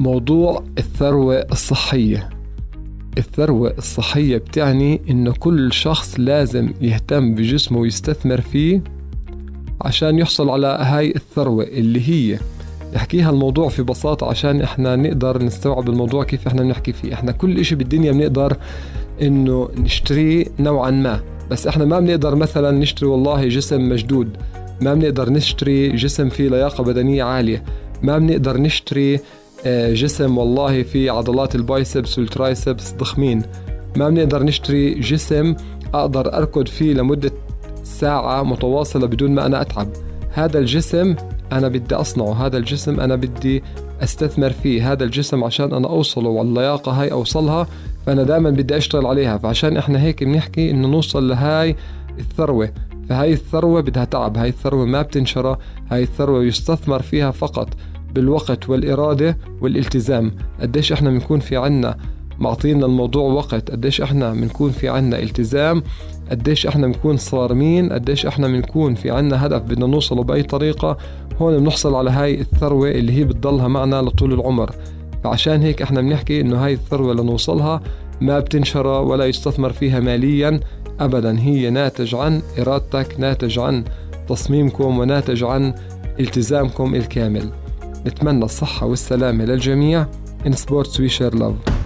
موضوع الثروة الصحية. الثروة الصحية بتعني إنه كل شخص لازم يهتم بجسمه ويستثمر فيه عشان يحصل على هاي الثروة اللي هي. نحكيها الموضوع في بساطة عشان إحنا نقدر نستوعب الموضوع كيف إحنا بنحكي فيه. إحنا كل إشي بالدنيا بنقدر إنه نشتريه نوعا ما. بس إحنا ما بنقدر مثلا نشتري والله جسم مشدود. ما بنقدر نشتري جسم فيه لياقة بدنية عالية. ما بنقدر نشتري جسم والله فيه عضلات ال biceps وال triceps ضخمين. ما بنقدر نشتري جسم أقدر أركض فيه لمدة ساعة متواصلة بدون ما أنا أتعب. هذا الجسم أنا بدي أصنعه هذا الجسم أنا بدي أستثمر فيه. هذا الجسم عشان أنا أوصله واللياقة هاي أوصلها فأنا دائما بدي أشتغل عليها. فعشان إحنا هيك بنحكي إنه نوصل لهاي الثروة. فهاي الثروة بدها تعب هاي الثروة ما بتنشرى هاي الثروة يستثمر فيها فقط. بالوقت والإرادة والالتزام. قديش إحنا بنكون في عنا معطينا الموضوع وقت. قديش إحنا بنكون في عنا التزام. قديش إحنا بنكون صارمين. قديش إحنا بنكون في عنا هدف بدنا نوصله بأي طريقة. هون بنحصل على هاي الثروة اللي هي بتضلها معنا لطول العمر. فعشان هيك إحنا بنحكي إنه هاي الثروة لنوصلها ما بتنشرى ولا يستثمر فيها ماليا ابدا. هي ناتج عن إرادتك ناتج عن تصميمكم وناتج عن التزامكم الكامل. نتمنى الصحة والسلامة للجميع. In Sports We Share Love.